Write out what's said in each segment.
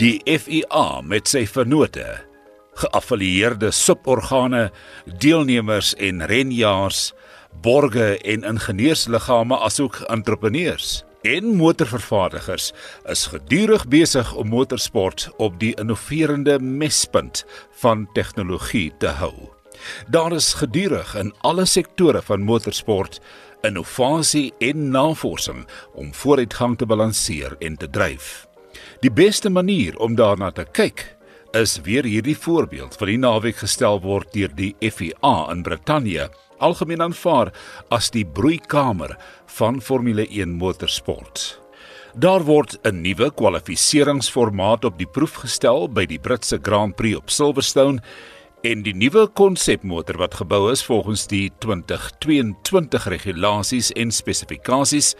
Die FIA met sy vennote, geaffilieerde suborgane, deelnemers en renjaars, borge en ingenieursliggame asook entrepreneurs en motorvervaardigers is gedurig besig om motorsport op die innoverende mespunt van tegnologie te hou. Daar is gedurig in alle sektore van motorsport innovasie en navorsing om vooruitgang te balanseer en te dryf. Die beste manier om daarna te kyk is weer hierdie voorbeeld wat die naweek gestel word deur die FIA in Brittanje, algemeen aanvaar as die broeikamer van Formule 1 motorsport. Daar word 'n nuwe kwalifikasieringsformaat op die proef gestel by die Britse Grand Prix op Silverstone En die nuwe konsepmotor wat gebou is volgens die 2022 regulasies en spesifikasies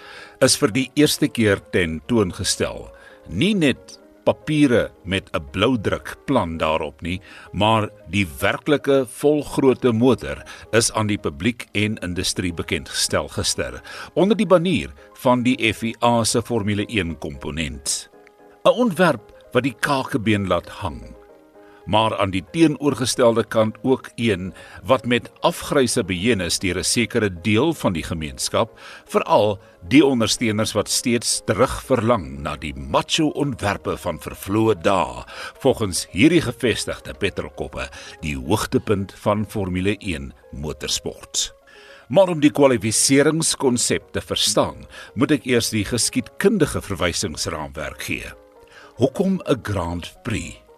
is vir die eerste keer tentoongestel. Nie net papiere met 'n blou druk plan daarop nie, maar die werklike volgrootte motor is aan die publiek en industrie bekendgestel gister onder die banier van die FIA se Formule 1 komponent. 'n Ontwerp wat die kakebeen laat hang maar aan die teenoorgestelde kant ook een wat met afgryse beheer is deur 'n sekere deel van die gemeenskap, veral die ondersteuners wat steeds terugverlang na die macho ontwerpe van vervloë dae, volgens hierdie gevestigde petrolkoppe, die hoogtepunt van Formule 1 motorsport. Maar om die kwalifiseringskonsep te verstaan, moet ek eers die geskiedkundige verwysingsraamwerk gee. Hoekom 'n Grand Prix?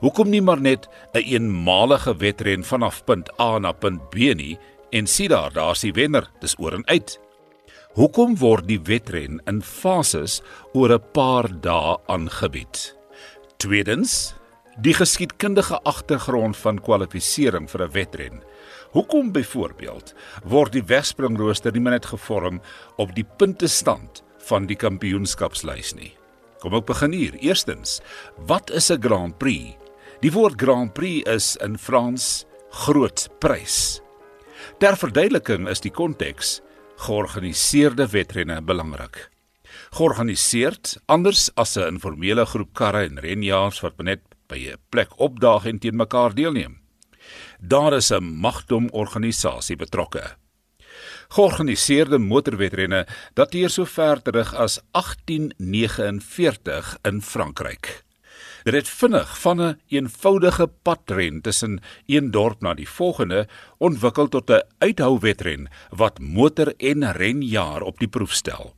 Hoekom nie maar net 'n een eenmalige wedren vanaf punt A na punt B nie en sien daar, daar's die wenner, dis oor en uit. Hoekom word die wedren in fases oor 'n paar dae aangebied? Tweedens, die geskiedkundige agtergrond van kwalifisering vir 'n wedren. Hoekom byvoorbeeld word die wegspringrooster nie net gevorm op die puntestand van die kampioenskapslys nie? Kom ek begin hier. Eerstens, wat is 'n Grand Prix? Die woord Grand Prix is in Frans groot prys. Ter verduideliking is die konteks georganiseerde wedrenne belangrik. Georganiseerd anders as 'n informele groep karre en renjaars wat net by 'n plek opdaag en teen mekaar deelneem. Daar is 'n magdom organisasie betrokke. Georganiseerde motorwedrenne dateer so ver terug as 1849 in Frankryk. Dit het vinnig van 'n een eenvoudige padren tussen een dorp na die volgende ontwikkel tot 'n uithouwedren wat motor en renjaar op die proef stel.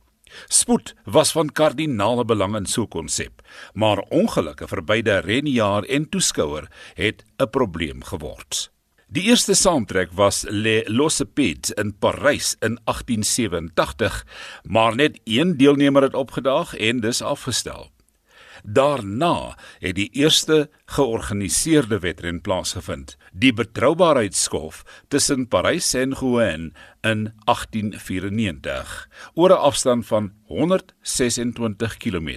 Spoed was van kardinale belang in so 'n konsep, maar ongelukke vir beide renjaar en toeskouer het 'n probleem geword. Die eerste saamtrek was Le Lossepid in Parys in 1887, maar net een deelnemer het opgedaag en dis afgestel. Daarna het die eerste georganiseerde wedren plaasgevind, die betroubaarheidsskof tussen Parys en Rouen in 1894, oor 'n afstand van 126 km,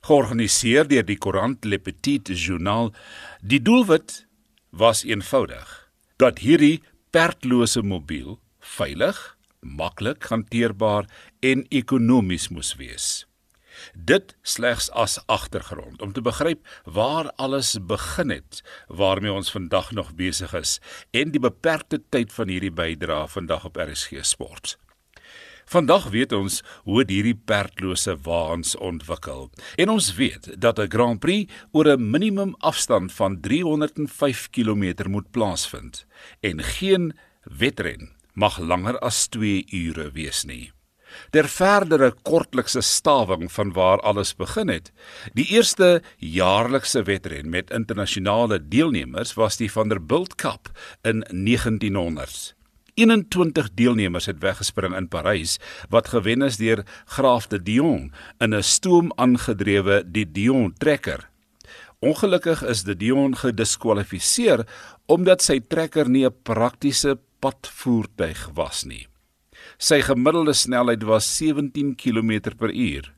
georganiseer deur die koerant Le Petit Journal. Die doelwit was eenvoudig: dat hierdie perdlose mobiel veilig, maklik hanteerbaar en ekonomies moes wees. Dit slegs as agtergrond om te begryp waar alles begin het waarmee ons vandag nog besig is en die beperkte tyd van hierdie bydra vandag op RSG Sport. Vandag weet ons hoe hierdie perdlose waans ontwikkel. En ons weet dat 'n Grand Prix oor 'n minimum afstand van 305 km moet plaasvind en geen wedren mag langer as 2 ure wees nie. Der verdere kortlikse stawing van waar alles begin het. Die eerste jaarlikse wedren met internasionale deelnemers was die Vanderbilt Cup in 1900. 21 deelnemers het weggespring in Parys wat gewen is deur Graaf de Dion in 'n stoom aangedrewe die Dion trekker. Ongelukkig is de Dion gediskwalifiseer omdat sy trekker nie 'n praktiese padvoertuig was nie. Sy gemiddelde snelheid was 17 km/h.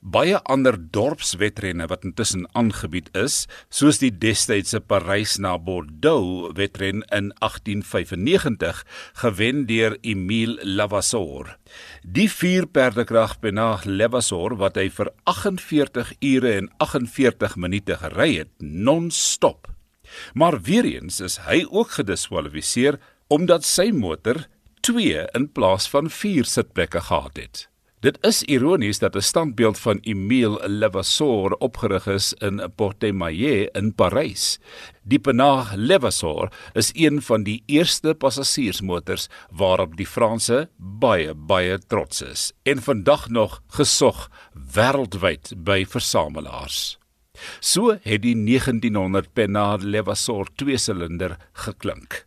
Baie ander dorpswedrenne wat intussen aangebied is, soos die destydse Parys na Bordeaux wedren in 1895, gewen deur Emile Lavasseur. Die vier perdekrag Penach Lavasseur wat hy vir 48 ure en 48 minute gery het non-stop. Maar weer eens is hy ook gediskwalifiseer omdat sy motor 2 in plaas van 4 sitplekke gehad het. Dit is ironies dat 'n standbeeld van Emile Levasseur opgerig is in Port-de-Maillet in Parys. Die Panard Levasseur is een van die eerste passasiersmotors waarop die Franse baie baie trots is en vandag nog gesog wêreldwyd by versamelaars. So het die 1900 Panard Levasseur twee-silinder geklink.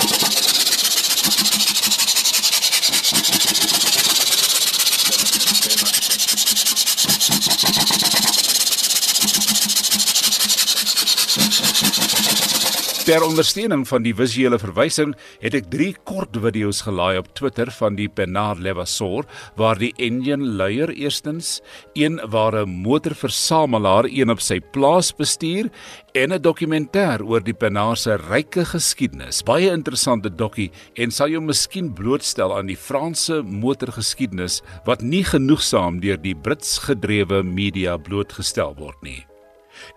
Ter ondersteuning van die visuele verwysing het ek 3 kort video's gelaai op Twitter van die Penard Levasseur waar die engine luier eerstens, een waar 'n motorversamelaar een op sy plaas bestuur en 'n dokumentêr oor die Penard se ryke geskiedenis. Baie interessante dokkie en sal jou miskien blootstel aan die Franse motorgeskiedenis wat nie genoegsaam deur die Brits gedrewe media blootgestel word nie.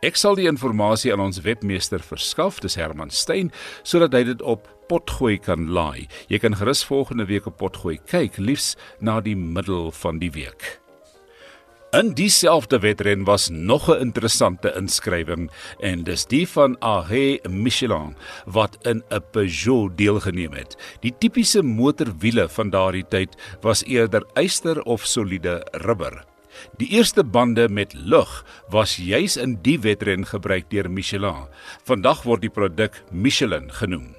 Ek sal die inligting aan ons webmeester verskaf, dis Herman Stein, sodat hy dit op Potgooi kan laai. Jy kan gerus volgende week op Potgooi kyk, liefs na die middel van die week. In dieselfde wedren was nog 'n interessante inskrywing en dis die van Arrêt Michelin wat in 'n Peugeot deelgeneem het. Die tipiese motorwiele van daardie tyd was eerder yster of soliede rubber. Die eerste bande met lug was juis in die wedren gebruik deur Michelin. Vandag word die produk Michelin genoem.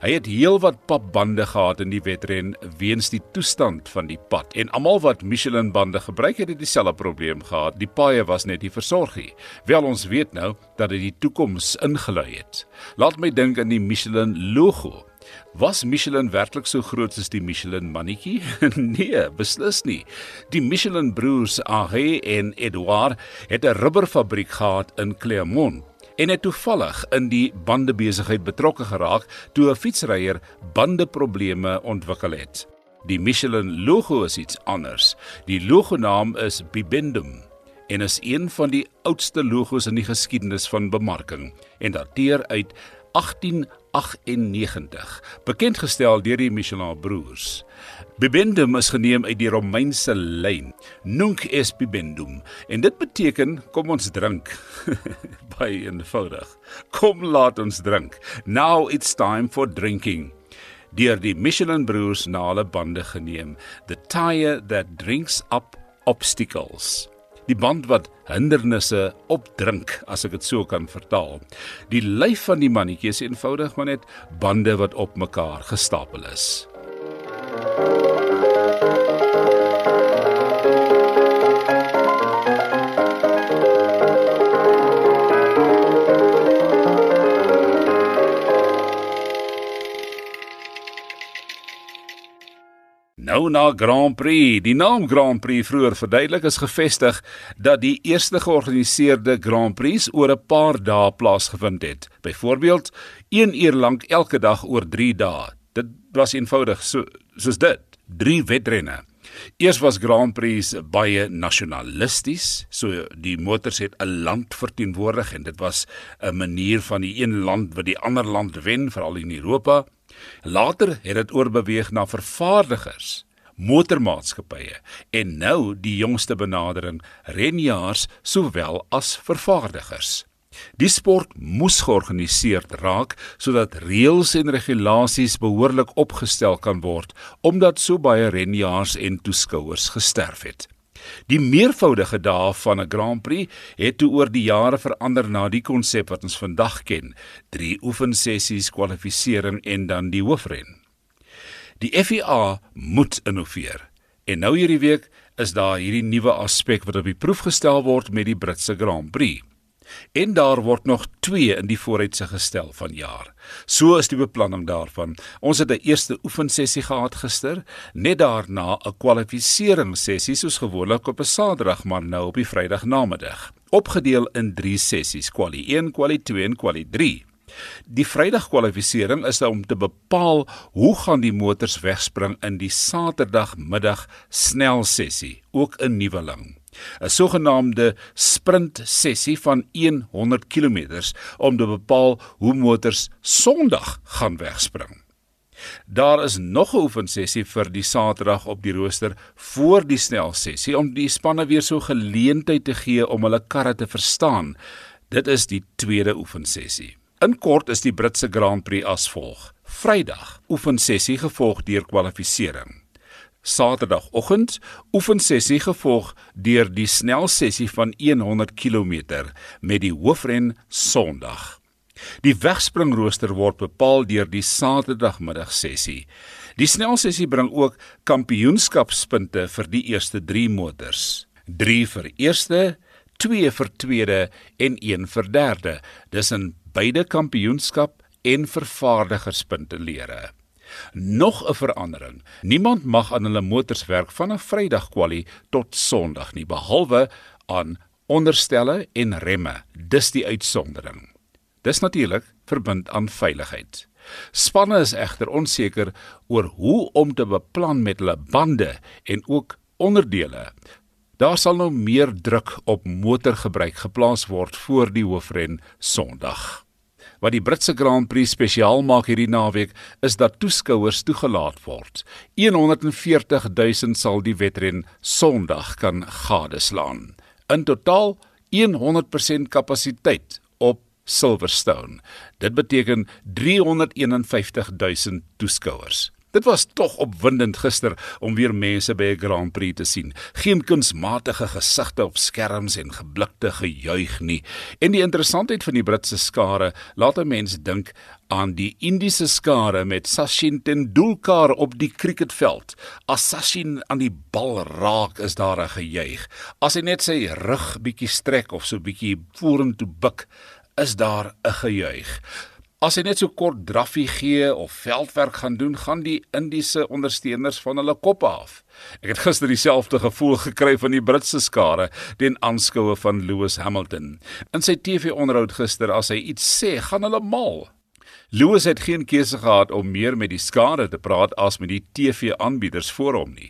Hy het heelwat papbande gehad in die wedren weens die toestand van die pad en almal wat Michelin bande gebruik het, het dieselfde probleem gehad. Die paaie was net nie versorg nie. Wel ons weet nou dat dit die toekoms ingelui het. Laat my dink aan die Michelin logo. Was Michelin werklik so groot soos die Michelin mannetjie? nee, beslis nie. Die Michelin broers Henri en Edouard het 'n rubberfabriek gehad in Clermont en het toevallig in die bandebesigheid betrokke geraak toe 'n fietsryer bandeprobleme ontwikkel het. Die Michelin logo is iets anders. Die logo naam is Bibendum en is een van die oudste logos in die geskiedenis van bemarking en dateer uit 1898, bekend gestel deur die Michelin broers. Bibendum is geneem uit die Romeinse lyn, Nunc est bibendum, en dit beteken kom ons drink. Baie eenvoudig. Kom laat ons drink. Now it's time for drinking. Deur die Michelin broers na hulle bande geneem, the tire that drinks up obstacles die band wat hindernisse opdrink as ek dit so kan vertaal. Die lyf van die mannetjie is eenvoudig maar net bande wat op mekaar gestapel is. Nou na Grand Prix. Die naam Grand Prix vroeër verduidelik is gevestig dat die eerste georganiseerde Grand Prix oor 'n paar dae plaasgevind het. Byvoorbeeld, 1 uur lank elke dag oor 3 dae. Dit was eenvoudig so soos dit. 3 wedrenne. Eers was Grand Prix baie nasionalisties, so die motors het 'n land verteenwoordig en dit was 'n manier van die een land wat die ander land wen, veral in Europa. Later het dit oorbeweeg na vervaardigers, motormaatskappye en nou die jongste benadering renjaars sowel as vervaardigers. Die sport moes georganiseer raak sodat reëls en regulasies behoorlik opgestel kan word omdat so baie renjaars en toeskouers gesterf het. Die meervoudige dae van 'n Grand Prix het toe oor die jare verander na die konsep wat ons vandag ken: 3 oefensessies, kwalifikasie en dan die hoofren. Die FIA moet innoveer. En nou hierdie week is daar hierdie nuwe aspek wat op die proef gestel word met die Britse Grand Prix. En daar word nog 2 in die vooruitsig gestel van jaar. So is die beplanning daarvan. Ons het 'n eerste oefensessie gehad gister, net daarna 'n kwalifiseringssessie soos gewoonlik op 'n Saterdag, maar nou op die Vrydag namiddag. Opgedeel in 3 sessies: kwali 1, kwali 2 en kwali 3. Die Vrydag kwalifisering is om te bepaal hoe gaan die motors wegspring in die Saterdagmiddag snelsessie, ook 'n nuweling. 'n sogenaamde sprint sessie van 100 km om te bepaal hoe motors Sondag gaan wegspring. Daar is nog 'n oefensessie vir die Saterdag op die rooster voor die snelsessie om die spanne weer so geleentheid te gee om hulle karre te verstaan. Dit is die tweede oefensessie. In kort is die Britse Grand Prix as volg: Vrydag oefensessie gevolg deur kwalifikasie. Saterdagoggend oefensessie gevolg deur die snelsessie van 100 km met die hoofren Sondag. Die wegspringrooster word bepaal deur die Saterdagmiddagsessie. Die snelsessie bring ook kampioenskapspunte vir die eerste 3 motors. 3 vir eerste, 2 vir tweede en 1 vir derde. Dis in beide kampioenskap en vervaardigerspunte lere. Nog 'n verandering. Niemand mag aan hulle motors werk van 'n Vrydag kwalie tot Sondag nie behalwe aan onderstelle en remme. Dis die uitsondering. Dis natuurlik verbind aan veiligheid. Spanne is egter onseker oor hoe om te beplan met hulle bande en ook onderdele. Daar sal nou meer druk op motorgebruik geplaas word voor die hoofren Sondag. Wat die Britse Grand Prix spesiaal maak hierdie naweek is dat toeskouers toegelaat word. 140 000 sal die wedren Sondag kan gadeslaan. In totaal 100% kapasiteit op Silverstone. Dit beteken 351 000 toeskouers. Dit was tog opwindend gister om weer mense by 'n Grand Prix te sien. Geen kunsmatige gesigte op skerms en geblikte gejuig nie. En die interessantheid van die Britse skare laat 'n mens dink aan die Indiese skare met Sachin Tendulkar op die cricketveld. As Sachin aan die bal raak, is daar 'n gejuig. As hy net sy rug bietjie strek of so bietjie vorentoe buig, is daar 'n gejuig. As hy net so kort draffie gee of veldwerk gaan doen, gaan die Indiese ondersteuners van hulle koppe af. Ek het gister dieselfde gevoel gekry van die Britse skare teen aanskoue van Lewis Hamilton. In sy TV-onderhoud gister as hy iets sê, gaan hulle mal. Lewis het geen keuse gehad om meer met die skare te praat as met die TV-aanbieders voor hom nie.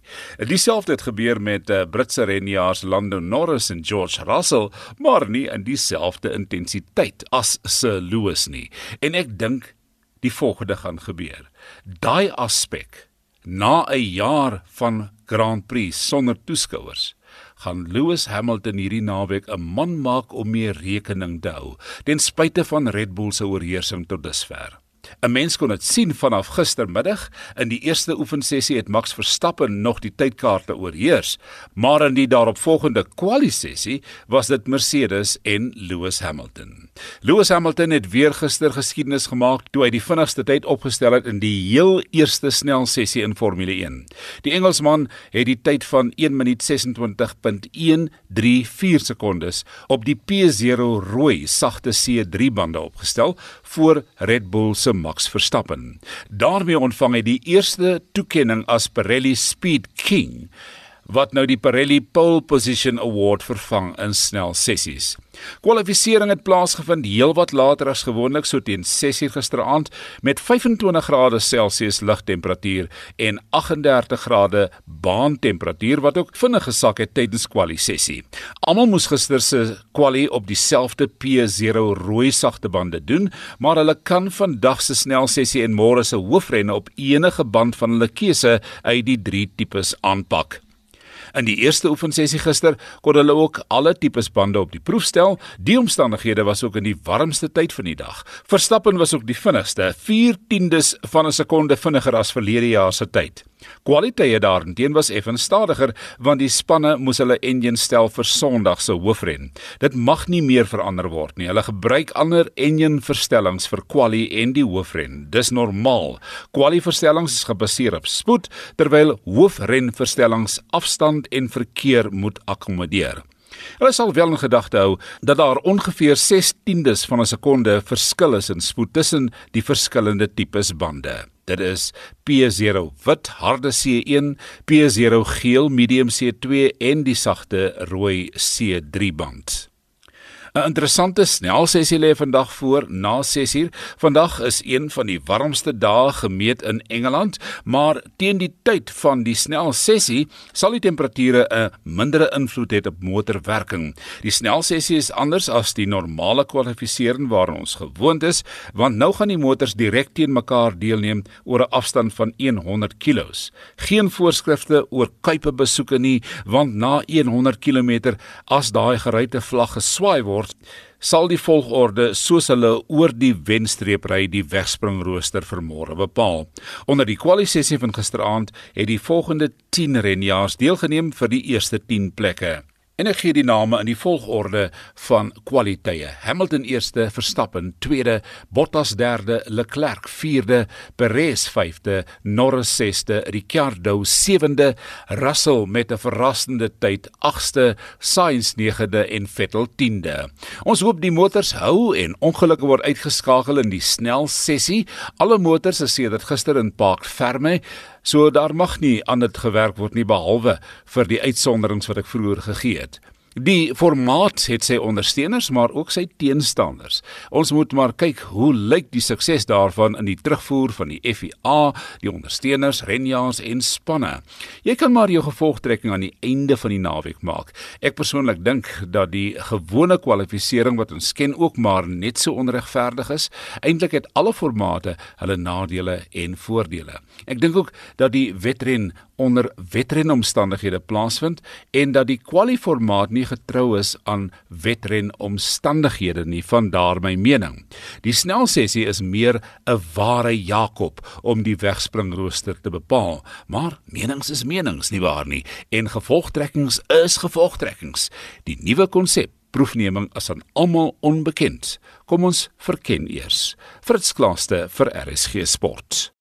Dieselfde het gebeur met uh, Britse renjaars Lando Norris en George Russell, maar nie in dieselfde intensiteit as Sir Lewis nie. En ek dink die volgende gaan gebeur. Daai aspek na 'n jaar van Grand Prix sonder toeskouers gaan Lewis Hamilton hierdie naweek 'n man maak om mee rekening te hou ten spyte van Red Bull se oorheersing tot dusver. 'n Mens kon dit sien vanaf gistermiddag. In die eerste oefensessie het Max Verstappen nog die tydkaarte oorheers, maar in die daaropvolgende kwaliesessie was dit Mercedes en Lewis Hamilton. Lewis Hamilton het weer gister geskiedenis gemaak toe hy die vinnigste tyd opgestel het in die heel eerste snelsessie in Formule 1. Die Engelsman het die tyd van 1 minuut 26.134 sekondes op die P0 rooi sagte C3 bande opgestel voor Red Bull se Max Verstappen. daarmee ontvang hy die eerste toekenning as Pirelli Speed King wat nou die Pirelli Pole Position Award vervang in snel sessies. Kwalifisering het plaasgevind heelwat later as gewoonlik so teen 6:00 gisteraand met 25 grade Celsius lugtemperatuur en 38 grade baantemperatuur wat ook vinnig gesak het tydens kwalisessie. Almal moes gister se kwali op dieselfde P0 rooi sagte bande doen, maar hulle kan vandag se snelsessie en môre se hoofrenne op enige band van hulle keuse uit die drie tipes aanpak. In die eerste oefensessie gister kon hulle ook alle tipes bande op die proef stel. Die omstandighede was ook in die warmste tyd van die dag. Verstappen was ook die vinnigste, 4/10des van 'n sekonde vinniger as verlede jaar se tyd. Kwaliteite daarteen was effens stadiger want die spanne moes hulle enjin stel vir Sondag se hoofren. Dit mag nie meer verander word nie. Hulle gebruik ander enjin verstellings vir kwali en die hoofren. Dis normaal. Kwali verstellings is gebaseer op spoed terwyl hoofren verstellings afstand en verkeer moet akkommodeer. Hulle sal wel in gedagte hou dat daar ongeveer 16des van 'n sekonde verskil is in spoed tussen die verskillende tipes bande. Dit is P0 wit harde C1, P0 geel medium C2 en die sagte rooi C3 band. 'n Interessante snelsessie lê vandag voor na 6uur. Vandag is een van die warmste dae gemeet in Engeland, maar teen die tyd van die snelsessie sal die temperature 'n mindere invloed hê op motorwerking. Die snelsessie is anders as die normale kwalifisering waaraan ons gewoond is, want nou gaan die motors direk teen mekaar deelneem oor 'n afstand van 100 km. Geen voorskrifte oor kuipe besoeke nie, want na 100 km as daai geryte vlag geswaai word word, sal die volgorde soos hulle oor die wenstreep ry die wegspringrooster vir môre bepaal. Onder die kwalifikasiesessie van gisteraand het die volgende 10 renjaars deelgeneem vir die eerste 10 plekke. En ek gee die name in die volgorde van kwaliteite. Hamilton eerste, Verstappen tweede, Bottas derde, Leclerc vierde, Perez vyfde, Norris sesde, Ricciardo sewende, Russell met 'n verrassende tyd agste, Sainz negende en Vettel tiende. Ons hoop die motors hou en ongelukke word uitgeskakel in die snel sessie. Alle motors is sedert gister in Park Ferme So daar mag nie aan dit gewerk word nie behalwe vir die uitsonderings wat ek vroeër gegee het. Die formaat het sy ondersteuners maar ook sy teenstanders. Ons moet maar kyk hoe lyk die sukses daarvan in die terugvoer van die FIA, die ondersteuners, renjaars en spanne. Jy kan maar jou gevolgtrekking aan die einde van die naweek maak. Ek persoonlik dink dat die gewone kwalifikasie wat ons ken ook maar net so onregverdig is. Eintlik het alle formate hulle nadele en voordele. Ek dink ook dat die wedren onder wedrenomstandighede plaasvind en dat die kwaliformaat nie getrou is aan wedrenomstandighede nie van daar my mening. Die snelsessie is meer 'n ware Jakob om die wegspringrooster te bepaal, maar menings is menings nie waar nie en gevolgtrekkings is gevolgtrekkings. Die nuwe konsep proefneming is aan almal onbekend. Kom ons verken eers. Fritz Klaaste vir RSG Sport.